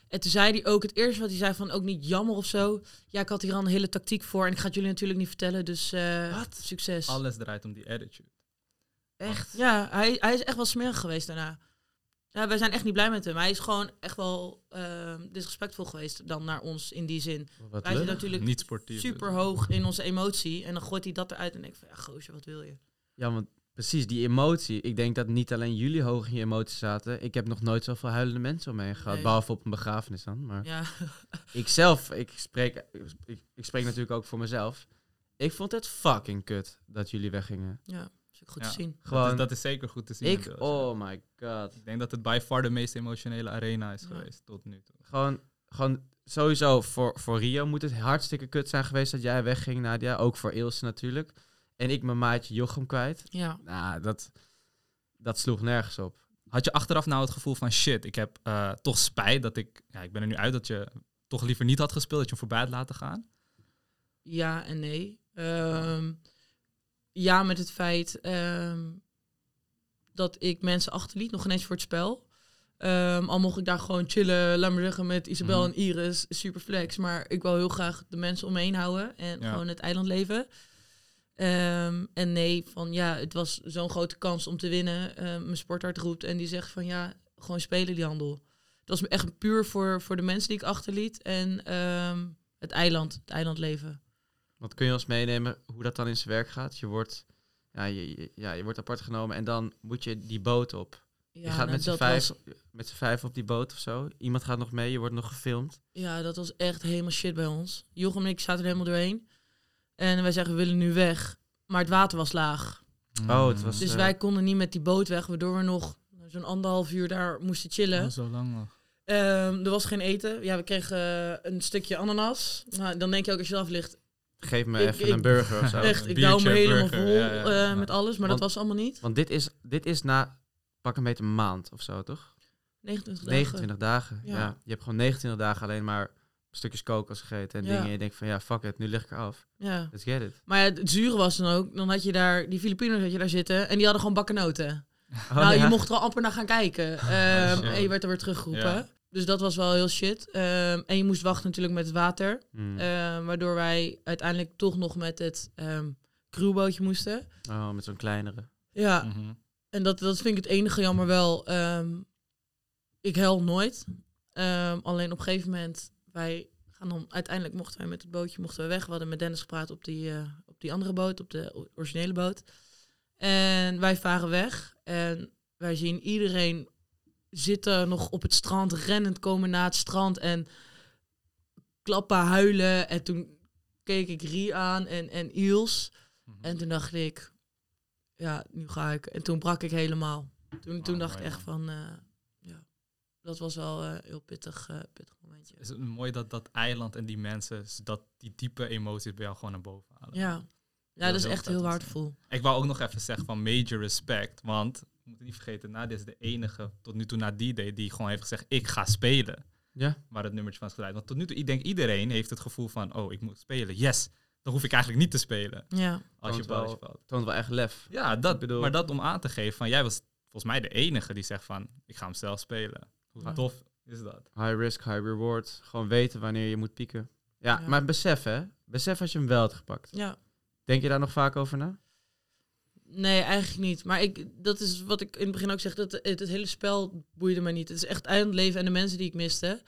En toen zei hij ook, het eerste wat hij zei van ook niet jammer of zo. Ja, ik had hier al een hele tactiek voor en ik ga het jullie natuurlijk niet vertellen. Dus eh, Wat? succes. Alles draait om die attitude. Echt? Ja, hij, hij is echt wel smerig geweest daarna. Ja, wij zijn echt niet blij met hem. Hij is gewoon echt wel eh, disrespectvol geweest dan naar ons in die zin. Wat Wij lullig. natuurlijk Niet sportief. dus. super hoog in onze emotie. En dan gooit hij dat eruit en denk ik van, ja goosje, wat wil je? Ja, want precies, die emotie. Ik denk dat niet alleen jullie hoog in je emotie zaten. Ik heb nog nooit zoveel huilende mensen om me heen gehad. Nee. Behalve op een begrafenis dan. Maar Ja, ik zelf, ik spreek, ik, ik spreek natuurlijk ook voor mezelf. Ik vond het fucking kut dat jullie weggingen. ja goed Ja. te zien. Dat Gewoon, is, dat is zeker goed te zien. ik, oh my god. Ik denk dat het by far de meest emotionele arena is Ja. geweest tot nu toe. Gewoon, gewoon sowieso voor, voor Rio moet het hartstikke kut zijn geweest dat jij wegging, Nadia. Ook voor Ilse natuurlijk. En ik mijn maatje Jochem kwijt. Ja. Nou, dat, dat sloeg nergens op. Had je achteraf nou het gevoel van shit, ik heb eh, toch spijt dat ik, ja, ik ben er nu uit dat je toch liever niet had gespeeld, dat je hem voorbij had laten gaan? ja en nee. Ehm, ja, met het feit ehm, dat ik mensen achterliet, nog ineens voor het spel. Ehm, al mocht ik daar gewoon chillen, laat maar zeggen, met Isabel Mhm. en Iris, super flex. Maar ik wil heel graag de mensen om me heen houden en Ja. gewoon het eiland leven. Ehm, en nee, van ja, het was zo'n grote kans om te winnen. Mijn sporthart roept en die zegt van ja, gewoon spelen die handel. Het was echt puur voor, voor de mensen die ik achterliet en het eiland, het eilandleven. Wat kun je ons meenemen hoe dat dan in zijn werk gaat? Je wordt, ja, je, ja, je wordt apart genomen en dan moet je die boot op. Ja, je gaat nou, met z'n dat vijf, was- met z'n vijf op die boot of zo. Iemand gaat nog mee, je wordt nog gefilmd. Ja, dat was echt helemaal shit bij ons. Jochem en ik zaten er helemaal doorheen. En wij zeggen, we willen nu weg. Maar het water was laag. Oh, het was- Dus eh, wij konden niet met die boot weg, waardoor we nog zo'n anderhalf uur daar moesten chillen. Oh, zo lang nog. Ehm, er was geen eten. Ja, we kregen een stukje ananas. Nou, dan denk je ook als je eraf ligt, Geef me Ik- even ik- een burger of zo. echt, ik douw me helemaal burger, vol ja, ja, eh, met alles. Maar Want- dat was allemaal niet. Want dit is, dit is na pak een beetje een maand of zo, toch? 29 dagen. 29 dagen. Ja. Je hebt gewoon 29 dagen alleen maar stukjes kokos gegeten en dingen. En je denkt van ja, fuck it, nu lig ik eraf. Ja. Let's get it. Maar ja, het zure was dan ook, dan had je daar, die Filipino's had je daar zitten. En die hadden gewoon bakkenoten. Oh, nou, je mocht er al amper naar gaan kijken. Ehm, shit. en je werd er weer teruggeroepen. Dus dat was wel heel shit. Ehm, en je moest wachten natuurlijk met het water. Hmm. Ehm, waardoor wij uiteindelijk toch nog met het ehm crewbootje moesten. Oh, met zo'n kleinere. Ja, Mhm. en dat, dat vind ik het enige jammer wel. Ik huil nooit. Alleen op een gegeven moment, wij gaan dan, uiteindelijk mochten wij met het bootje mochten we weg. We hadden met Dennis gepraat op die, eh, op die andere boot, op de originele boot. En wij varen weg. En wij zien iedereen zitten nog op het strand, rennend komen naar het strand en klappen, huilen. En toen keek ik Rie aan en, en Iels. Mhm. En toen dacht ik, ja, nu ga ik. En toen brak ik helemaal. Toen, toen Oh, dacht ik echt van, eh, ja, dat was wel een heel pittig, eh, pittig momentje. Is het mooi dat dat eiland en die mensen, dat die diepe emoties bij jou gewoon naar boven halen. Ja, ja dat is echt heel waardevol. Ik wou ook nog even zeggen van major respect, want we moeten niet vergeten, Nadia is de enige tot nu toe na die day die gewoon heeft gezegd, ik ga spelen. Ja. Waar het nummertje van is gedraaid. Want tot nu toe, ik denk iedereen heeft het gevoel van, oh, ik moet spelen. Yes, dan hoef ik eigenlijk niet te spelen. Ja, Als je wel- valt. Toont wel echt lef. Ja, dat, Ik bedoel- maar dat om aan te geven van, jij was volgens mij de enige die zegt van, ik ga hem zelf spelen. Hoe Ja. tof is dat? High risk, high reward. Gewoon weten wanneer je moet pieken. Ja, Ja. maar besef hè. Besef als je hem wel had gepakt. ja. Denk je daar nog vaak over na? Nee, eigenlijk niet. Maar ik, dat is wat ik in het begin ook zeg. Dat het, het hele spel boeide me niet. Het is echt eilandleven en de mensen die ik miste.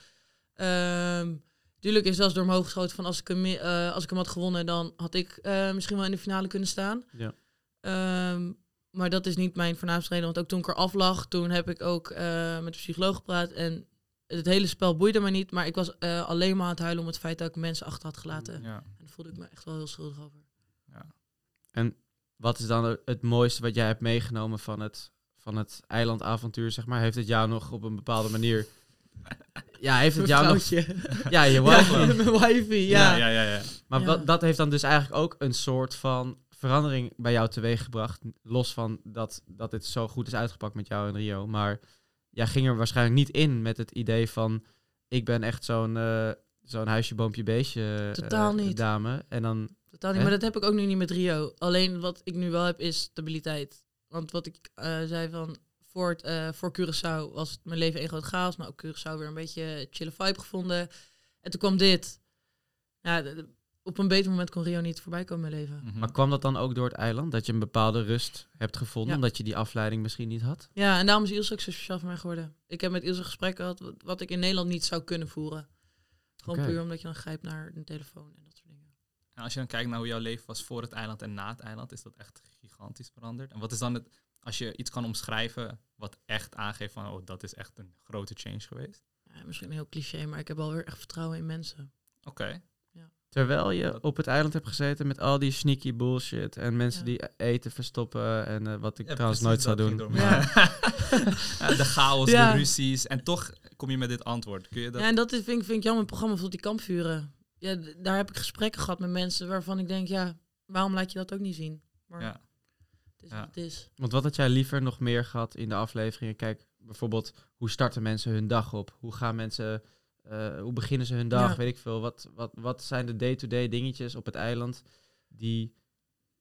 Ehm tuurlijk is zelfs door me hoog geschoten van als ik hem, eh, als ik hem had gewonnen, dan had ik eh, misschien wel in de finale kunnen staan. Ja. Ehm, maar dat is niet mijn voornaamste reden. Want ook toen ik eraf lag, toen heb ik ook eh, met de psycholoog gepraat. En het hele spel boeide me niet. Maar ik was eh, alleen maar aan het huilen om het feit dat ik mensen achter had gelaten. Ja. En daar voelde ik me echt wel heel schuldig over. Wat is dan het mooiste wat jij hebt meegenomen van het, van het eilandavontuur, zeg maar? Heeft het jou nog op een bepaalde manier... Ja, heeft het jou nog... Ja, je Ja, wife. mijn wifey, ja. Ja, ja, ja. ja. Maar Ja. wat, dat heeft dan dus eigenlijk ook een soort van verandering bij jou teweeggebracht. Los van dat, dat dit zo goed is uitgepakt met jou in Rio. Maar jij ging er waarschijnlijk niet in met het idee van... Ik ben echt zo'n eh, zo'n huisje, boompje, beestje eh, Totaal niet. dame. En dan... Totaal niet, Hè? maar dat heb ik ook nu niet met Rio. Alleen wat ik nu wel heb is stabiliteit. Want wat ik eh, zei van voor, het, eh, voor Curaçao was het mijn leven één groot chaos, maar ook Curaçao weer een beetje chille vibe gevonden. En toen kwam dit. Ja, op een beter moment kon Rio niet voorbij komen in mijn leven. Mhm. Maar kwam dat dan ook door het eiland? Dat je een bepaalde rust hebt gevonden? Ja. Omdat je die afleiding misschien niet had? Ja, en daarom is Ilse ook zo speciaal voor mij geworden. Ik heb met Ilse gesprekken gehad wat, wat ik in Nederland niet zou kunnen voeren. Gewoon puur omdat je dan grijpt naar een telefoon en dat soort. En als je dan kijkt naar hoe jouw leven was voor het eiland en na het eiland, is dat echt gigantisch veranderd. En wat is dan het, als je iets kan omschrijven wat echt aangeeft van, oh, dat is echt een grote change geweest? Ja, misschien heel cliché, maar ik heb wel weer echt vertrouwen in mensen. Oké. Terwijl je op het eiland hebt gezeten met al die sneaky bullshit. En mensen Ja. die eten verstoppen. En eh, wat ik Ja, trouwens nooit zou doen. Ja, de chaos, Ja. de ruzies. En toch kom je met dit antwoord. Kun je dat... Ja, en dat is, vind, ik, vind ik jammer, het programma bijvoorbeeld die kampvuren. Ja, daar heb ik gesprekken gehad met mensen waarvan ik denk, ja, waarom laat je dat ook niet zien? Maar Ja. het is Ja. wat het is. Want wat had jij liever nog meer gehad in de afleveringen? Kijk, bijvoorbeeld, hoe starten mensen hun dag op? Hoe gaan mensen, eh, hoe beginnen ze hun dag? Ja. Weet ik veel. Wat, wat, wat zijn de day-to-day dingetjes op het eiland die,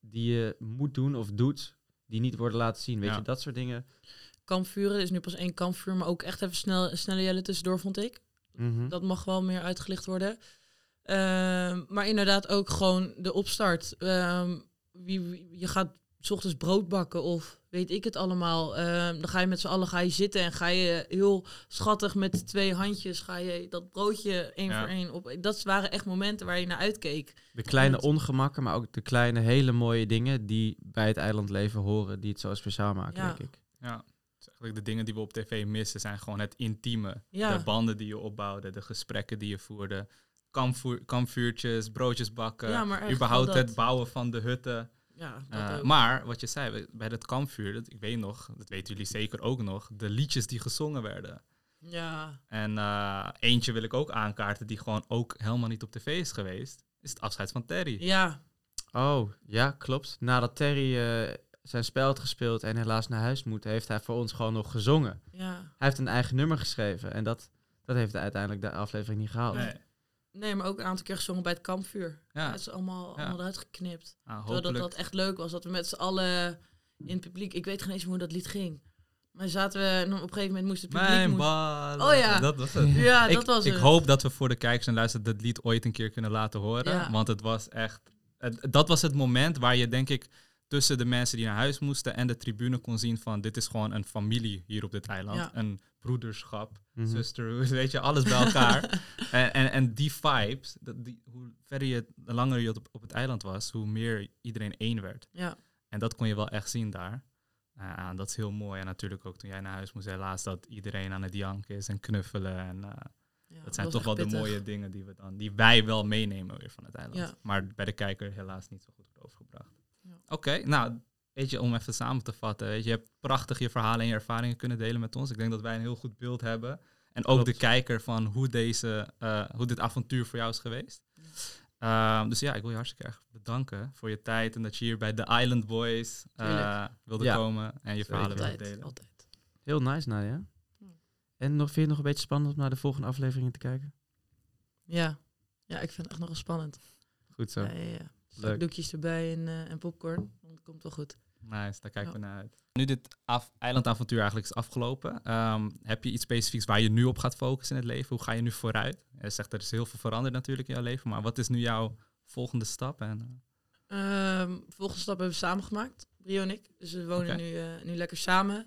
die je moet doen of doet, die niet worden laten zien? Weet Ja. je, dat soort dingen. Kampvuren, er is nu pas één kampvuur, maar ook echt even snel, snelle jelle tussendoor, vond ik. Mhm. Dat mag wel meer uitgelicht worden. Ehm, maar inderdaad ook gewoon de opstart. Ehm, wie, wie- je gaat s ochtends brood bakken of weet ik het allemaal. Ehm, dan ga je met z'n allen ga je zitten en ga je heel schattig met twee handjes ga je dat broodje één Ja. voor één op. Dat waren echt momenten waar je naar uitkeek. De kleine ongemakken, maar ook de kleine hele mooie dingen die bij het eilandleven horen, die het zo speciaal maken, Ja. denk ik. Ja. Dus eigenlijk de dingen die we op tv missen zijn gewoon het intieme. Ja. De banden die je opbouwde, de gesprekken die je voerde. Kampvuur, kampvuurtjes, broodjes bakken. Ja, maar echt überhaupt het bouwen van de hutten. Ja, dat Eh, ook. maar wat je zei, bij- dat kampvuur, dat, ik weet nog, dat weten jullie zeker ook nog, de liedjes die gezongen werden. ja, En eh, eentje wil ik ook aankaarten, die gewoon ook helemaal niet op tv is geweest, is het afscheid van Terry. ja, Oh, ja, klopt. Nadat Terry eh, zijn spel had gespeeld en helaas naar huis moet, heeft hij voor ons gewoon nog gezongen. ja. Hij heeft een eigen nummer geschreven en dat, dat heeft hij uiteindelijk de aflevering niet gehaald. Nee. Nee, maar ook een aantal keer gezongen bij het kampvuur. Ja. Het is allemaal, Ja. allemaal eruit geknipt. Ah, dat, echt leuk was. Dat we met z'n allen in het publiek... Ik weet geen eens meer hoe dat lied ging. Maar zaten we... En op een gegeven moment moest het publiek... Mijn moest-. Oh ja. Dat was het. Ja, ik, dat was ik het. hoop dat we voor de kijkers en luisteraars dat lied ooit een keer kunnen laten horen. Ja. Want het was echt... het- dat was het moment waar je, denk ik, tussen de mensen die naar huis moesten en de tribune kon zien van dit is gewoon een familie hier op dit eiland. Ja. Een broederschap, Mhm. sisterhood, weet je, alles bij elkaar. en, en, en die vibes, dat, die, hoe verder je, hoe langer je op, op het eiland was, hoe meer iedereen één werd. Ja, En dat kon je wel echt zien daar. Uh, dat is heel mooi. En natuurlijk ook toen jij naar huis moest, helaas dat iedereen aan het janken is en knuffelen. En uh, ja, dat zijn toch wel de mooie dingen die, we dan, die wij wel meenemen weer van het eiland. Ja. Maar bij de kijker helaas niet zo goed wordt overgebracht. Oké, nou, weet je, om even samen te vatten. Weet je, je hebt prachtig je verhalen en je ervaringen kunnen delen met ons. Ik denk dat wij een heel goed beeld hebben. En ook Klopt. de kijker van hoe, deze, uh, hoe dit avontuur voor jou is geweest. Um, dus ja, ik wil je hartstikke erg bedanken voor je tijd en dat je hier bij The Island Boys uh, Tuurlijk. wilde Ja. komen en je verhalen wilde delen. altijd. Heel nice, Nadia. Ja. En nog, vind je het nog een beetje spannend om naar de volgende afleveringen te kijken? Ja. ja, ik vind het echt nog wel spannend. Goed zo. Ja, ja, ja. Leuk. Zakdoekjes erbij en, eh, en popcorn. Dat komt wel goed. Nice, daar kijken Ja. we naar uit. Nu dit af, eilandavontuur eigenlijk is afgelopen, ehm, heb je iets specifieks waar je nu op gaat focussen in het leven? Hoe ga je nu vooruit? Je zegt er is heel veel veranderd natuurlijk in jouw leven, maar wat is nu jouw volgende stap? En, uh, Ehm, volgende stap hebben we samen gemaakt, Brio en ik. Dus we wonen nu, eh, nu lekker samen.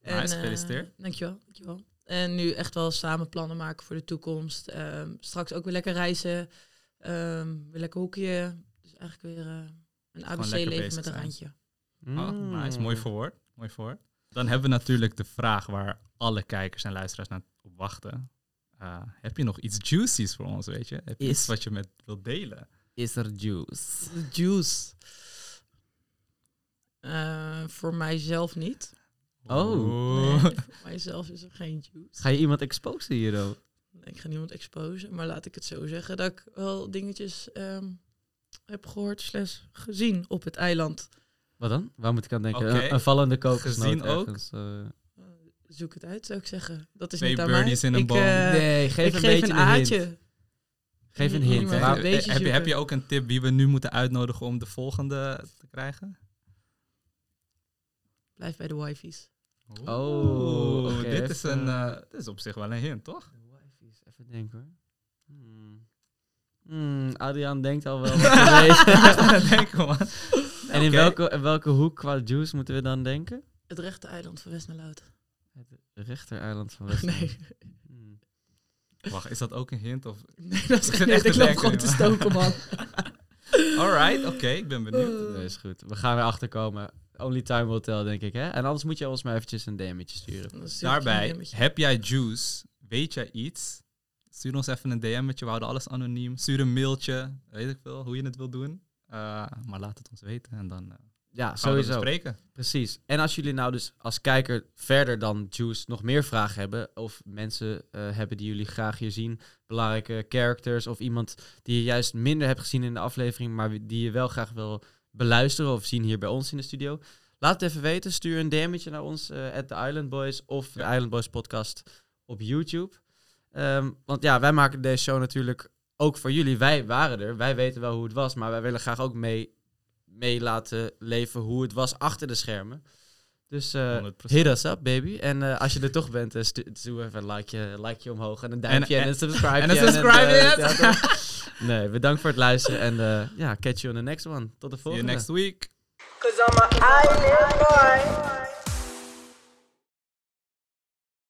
Nice, eh, gefeliciteerd. dankjewel, dankjewel. En nu echt wel samen plannen maken voor de toekomst. Ehm, straks ook weer lekker reizen. Ehm, weer lekker hoekje. Eigenlijk weer eh, een ABC-leven met een randje. Oh, Mm. nice, mooi verwoord. Mooi verwoord. Dan hebben we natuurlijk de vraag waar alle kijkers en luisteraars naar op wachten. Uh, heb je nog iets juicies voor ons, weet je? Heb je Is- iets wat je met wilt delen? Is er juice? Juice. Eh, voor mijzelf niet. Oh. Nee, voor mijzelf is er geen juice. Ga je iemand exposen hier, ook? Ik ga niemand exposen, maar laat ik het zo zeggen dat ik wel dingetjes ehm, heb gehoord slash gezien op het eiland. Wat dan? Waar moet ik aan denken? Een, een vallende kokosnoot Gezien ook? ergens, eh. Eh, zoek het uit, zou ik zeggen. Dat is Twee niet aan birdies mij. in een ik, boom. eh, nee, geef ik een geef beetje een hint. aatje. Geef een hint. maar heb, heb je, heb je ook een tip wie we nu moeten uitnodigen om de volgende te krijgen? Blijf bij de wifi's. Oh, dit, is een, eh, dit is op zich wel een hint, toch? De wifi's, even denken hoor. Hmm. Hmm, Adriaan denkt al wel wat. Denken, man. En in welke, in welke hoek qua juice moeten we dan denken? Het rechte eiland van West naar Lout. Het rechtereiland van West. Nee. Hmm. Wacht, is dat ook een hint? Of... nee, dat is Ik geen echt Ik loop gewoon te man. stoken, man. Alright, oké, ik ben benieuwd. Dat is goed. We gaan weer achterkomen. Only time will tell, denk ik. Hè? En anders moet je ons maar eventjes een DM'tje sturen. Daarbij, heb jij juice? Weet jij iets? Stuur ons even een DM'tje, we houden alles anoniem. Stuur een mailtje, weet ik veel, hoe je het wil doen. Uh, maar laat het ons weten en dan uh, Ja, gaan we sowieso. Precies. En als jullie nou dus als kijker verder dan Juice nog meer vragen hebben, of mensen uh, hebben die jullie graag hier zien, belangrijke characters, of iemand die je juist minder hebt gezien in de aflevering, maar die je wel graag wil beluisteren of zien hier bij ons in de studio, laat het even weten. Stuur een DM'tje naar ons, uh, at The Island Boys, of de Island Boys podcast op YouTube. Um, want ja, wij maken deze show natuurlijk ook voor jullie. Wij waren er, wij weten wel hoe het was, maar wij willen graag ook mee mee laten leven hoe het was achter de schermen. Dus uh, hit us up, baby. En uh, als je er toch bent, uh, doe even een likeje, likeje omhoog en een duimpje en, en, en een subscribe. En een subscribe, Nee, bedankt voor het luisteren en ja, catch you on the next one. Tot de volgende. See you next week.